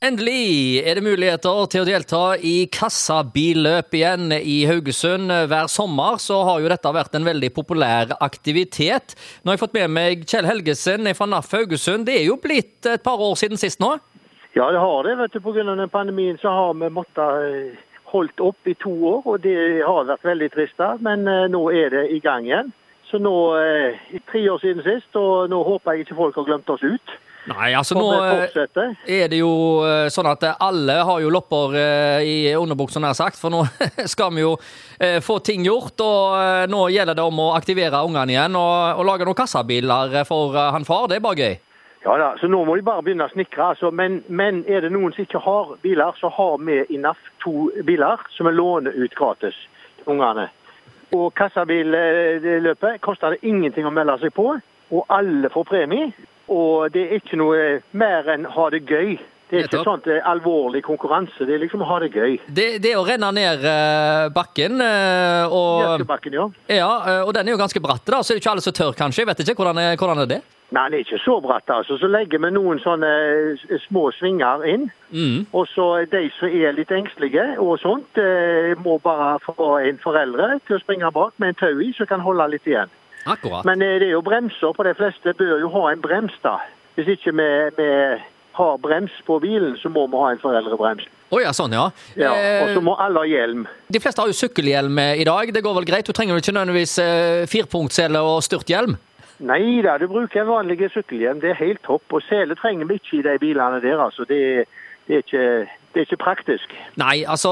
Endelig er det muligheter til å delta i kassabilløp igjen i Haugesund. Hver sommer så har jo dette vært en veldig populær aktivitet. Nå har jeg fått med meg Kjell Helgesen fra NAF Haugesund. Det er jo blitt et par år siden sist nå? Ja, det har det. vet du. Pga. pandemien så har vi måttet eh, holdt opp i to år, og det har vært veldig trist. Men eh, nå er det i gang igjen. Så nå, eh, tre år siden sist, og nå håper jeg ikke folk har glemt oss ut. Nei, altså nå eh, er det jo eh, sånn at alle har jo lopper eh, i underbuksa, nær sagt. For nå skal vi jo få ting gjort, og nå gjelder det om å aktivere ungene igjen og, og lage noen kassabiler for han far. Det er bare gøy. Ja da, så nå må de bare begynne å snikre. Altså. Men, men, er det noen som ikke har biler, så har vi i NAF to biler som vi låner ut gratis til ungene. Og kassabilløpet koster det ingenting å melde seg på, og alle får premie. Og det er ikke noe mer enn ha det gøy. Det er ikke sånn alvorlig konkurranse, det er liksom å ha det gøy. Det, det å renne ned uh, bakken uh, og bakken, ja. ja. Og den er jo ganske bratt, da, så er det ikke alle som tør, kanskje. Jeg vet ikke, hvordan er, hvordan er det? Nei, det er ikke så bratt. altså. Så legger vi noen sånne små svinger inn. Mm. Og så de som er litt engstelige og sånt, må bare få en foreldre til å springe bak med en tau i, som kan holde litt igjen. Akkurat. Men eh, det er jo bremser på de fleste. Bør jo ha en brems, da. Hvis ikke vi, vi har brems på bilen, så må vi ha en foreldrebrems. Oh, ja, sånn, ja. ja og så må alle ha hjelm. De fleste har jo sykkelhjelm i dag. Det går vel greit? Du trenger vel ikke nødvendigvis eh, firpunktsele og styrthjelm? Nei da, du bruker en vanlig sykkelhjelm. Det er helt topp. Og sele trenger vi ikke i de bilene der. altså. Det, det er ikke det er ikke praktisk. Nei, altså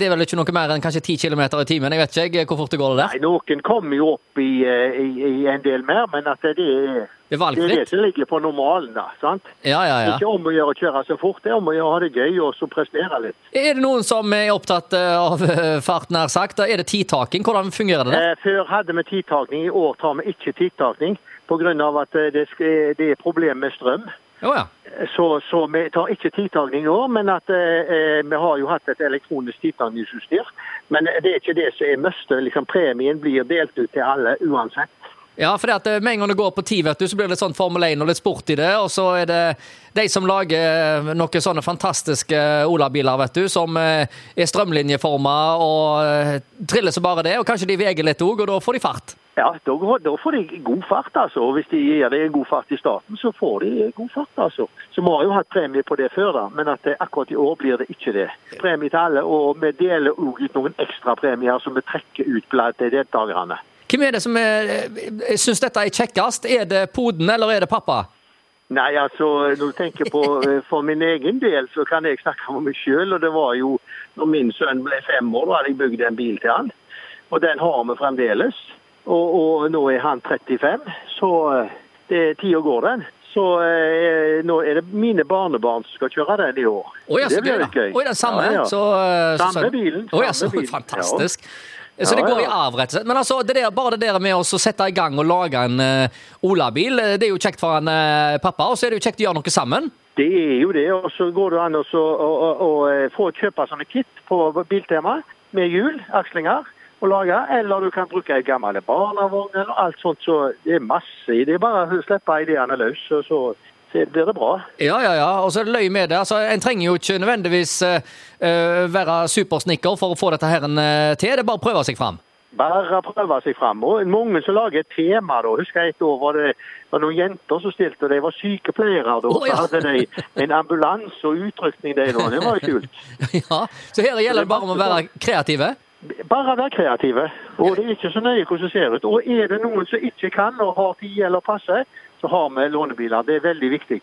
det er vel ikke noe mer enn kanskje 10 km i timen. Jeg vet ikke hvor fort det går det der? Nei, Noen kommer jo opp i, eh, i, i, en del mer, men at det er det er? Det som ligger på normalen, da. sant? Ja, ja, ja. Ikke om å gjøre å kjøre så fort, det er om å gjøre det gøy og så prestere litt. Er det noen som er opptatt eh, av eh, fart, nær sagt? Er det tidtaking? Hvordan fungerer det? der? Før hadde vi tidtaking, i år tar vi ikke tidtaking pga. at det, det er problem med strøm. Oh, ja. så, så, vi tar ikke tidtagning nå, men at eh, vi har jo hatt et elektronisk tidtagningsutstyr. Men det er ikke det som er must. Liksom, premien blir delt ut til alle uansett. Ja, for det at eh, med en gang det går på tid, vet du, så blir det sånn Formel 1 og litt sport i det. Og så er det de som lager eh, noen sånne fantastiske olabiler, vet du, som eh, er strømlinjeforma og triller så bare det. Og kanskje de veger litt òg, og da får de fart. Ja, da, da, får de god fart, altså. Og hvis de gir det god fart i starten, så får de god fart, altså. Så vi har jo hatt premie på det før, da, men at akkurat i år blir det ikke det. Premie til alle, og vi deler òg ut noen ekstrapremier som vi trekker ut blant deltakerne. Hvem er det som syns dette er kjekkest? Er det poden, eller er det pappa? Nei, altså, når du tenker på eh, For min egen del så kan jeg snakke om meg sjøl. Og det var jo når min sønn ble fem år, da hadde jeg bygd en bil til han. Og den har vi fremdeles. Og, og, nå er han 35, så eh, det, tida går den. Så eh, nå er det mine barnebarn som skal kjøre den i år. Oh, ja, det blir litt gøy. Oi, den samme? Ja, ja. Så, så, samme bilen. Samme oh, ja, så bilen. Fantastisk. Så det går i arv, rett og slett. Men altså, det der, bare det der med å sette i gang og lage en uh, olabil, det er jo kjekt for en uh, pappa, og så er det jo kjekt å gjøre noe sammen. Det er jo det, og så går det an å få kjøpe sånne kit på Biltema med hjul, akslinger å lage, eller du kan bruke ei gammel barnevogn eller alt sånt. Så det er masse i det. Bare å slippe ideene løs, og så blir det bra. Ja, ja, ja. Og så er det løy med det. Altså, En trenger jo ikke nødvendigvis uh, være supersnikker for å få dette her uh, til. Det er bare å prøve seg fram. Bare prøve seg fram. Og mange som lager et tema. da. Husker jeg et år var det var noen jenter som stilte, og de var sykepleiere. da. Oh, ja. Så hadde de en ambulanse og utrykning, de da. Det var jo kult. ja, Så her gjelder det bare om å være kreative? Bare vær kreative. Og det er ikke så nøye hvordan det ser ut. Og er det noen som ikke kan og har tid eller passe, så har vi lånebiler. Det er veldig viktig.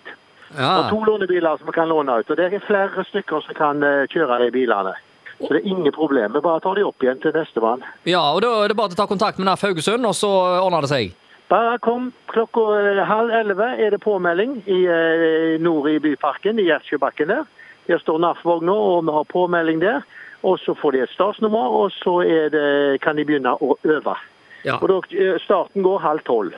Ja. Og to lånebiler som vi kan låne ut. Og det er flere stykker som kan eh, kjøre de bilene. Så det er ingen problem. Vi bare tar de opp igjen til nestemann. Ja, og da er det bare å ta kontakt med NAF Haugesund, og så ordner det seg? Bare kom. Klokka eh, halv elleve er det påmelding i, eh, nord i Byparken, i Gjertsjøbakken der. Der står NAF-vogna, og vi har påmelding der. Og så får de et startsnummer, og så det, kan de begynne å øve. Ja. Og da, eh, Starten går halv tolv.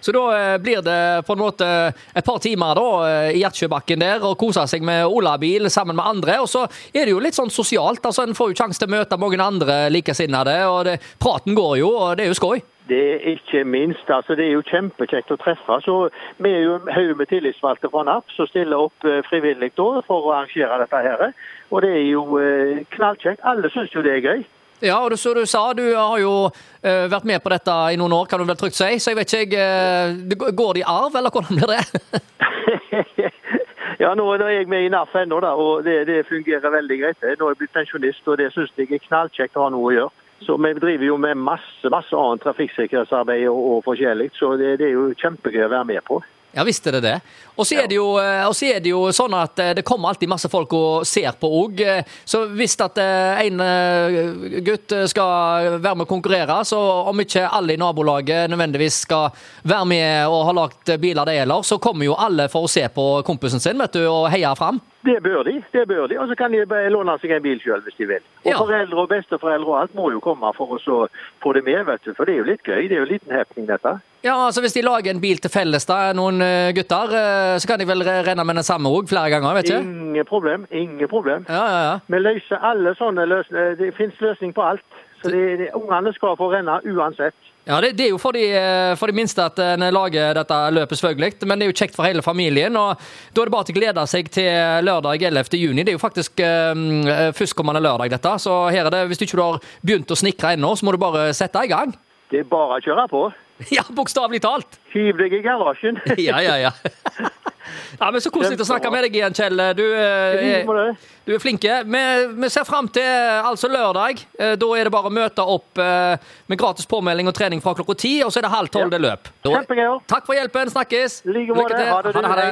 Så da eh, blir det på en måte et par timer da, eh, i Gjertsjøbakken der og kose seg med olabil sammen med andre. Og så er det jo litt sånn sosialt. altså En får jo sjanse til å møte mange andre likesinnede. og det, Praten går jo, og det er jo skoj. Det er ikke minst. altså Det er jo kjempekjekt å treffe. så Vi er jo en haug med tillitsvalgte fra NAP som stiller opp frivillig da for å arrangere dette. her. Og det er jo eh, knallkjekt. Alle syns jo det er gøy. Ja, og som du sa, du har jo uh, vært med på dette i noen år, kan du vel trygt si. Så jeg vet ikke, jeg, Går det i arv, eller hvordan blir det? ja, nå er jeg med i NAF ennå, og det, det, fungerer veldig greit. Nå er jeg blitt pensjonist, og det syns jeg er knallkjekt å ha noe å gjøre. Så Vi driver jo med masse masse annet trafikksikkerhetsarbeid og, og forskjellig, så det, det er jo kjempegøy å være med på. Ja visst er det det. Og så er, eh, er, det jo sånn at eh, det kommer alltid masse folk og ser på òg. Så hvis at eh, en gutt skal være med å konkurrere, så om ikke alle i nabolaget nødvendigvis skal være med og ha lagt biler de gjelder, så kommer jo alle for å se på kompisen sin vet du, og heie fram. Det bør de. det bør de, Og så kan de låne seg en bil sjøl hvis de vil. Og ja. Foreldre og besteforeldre og alt må jo komme for å få det med, vet du. For det er jo litt gøy. Det er jo en liten happening, dette. Ja, altså Hvis de lager en bil til felles, da, noen eh, gutter, eh, så kan de vel renne med den samme òg flere ganger? vet du? Ingen problem. Ingen problem. Ja, ja, ja. Vi løser alle sånne løsninger. Det finnes løsning på alt. Så de, Ungene skal få renne uansett. Ja, det, det, er jo for de, eh, for de minste at en lager dette løpet, selvfølgelig. Men det er jo kjekt for hele familien. og Da er det bare til å glede seg til lørdag 11. juni. Det er jo faktisk um, førstkommende lørdag, dette. Så her er det, hvis du ikke har begynt å snikre ennå, så må du bare sette i gang. Det er bare å kjøre på. Ja, bokstavelig talt. Hiv deg i garasjen. ja, ja, ja. Ja, men Så koselig å snakke med deg igjen, Kjell. Du, eh, er, du er flinke. Vi, vi ser fram til altså lørdag. Eh, da er det bare å møte opp eh, med gratis påmelding og trening fra klokka ti, og så er det halv tolv det løp. Da, Takk for hjelpen. Snakkes. Lykke til. Ha det. Ha det.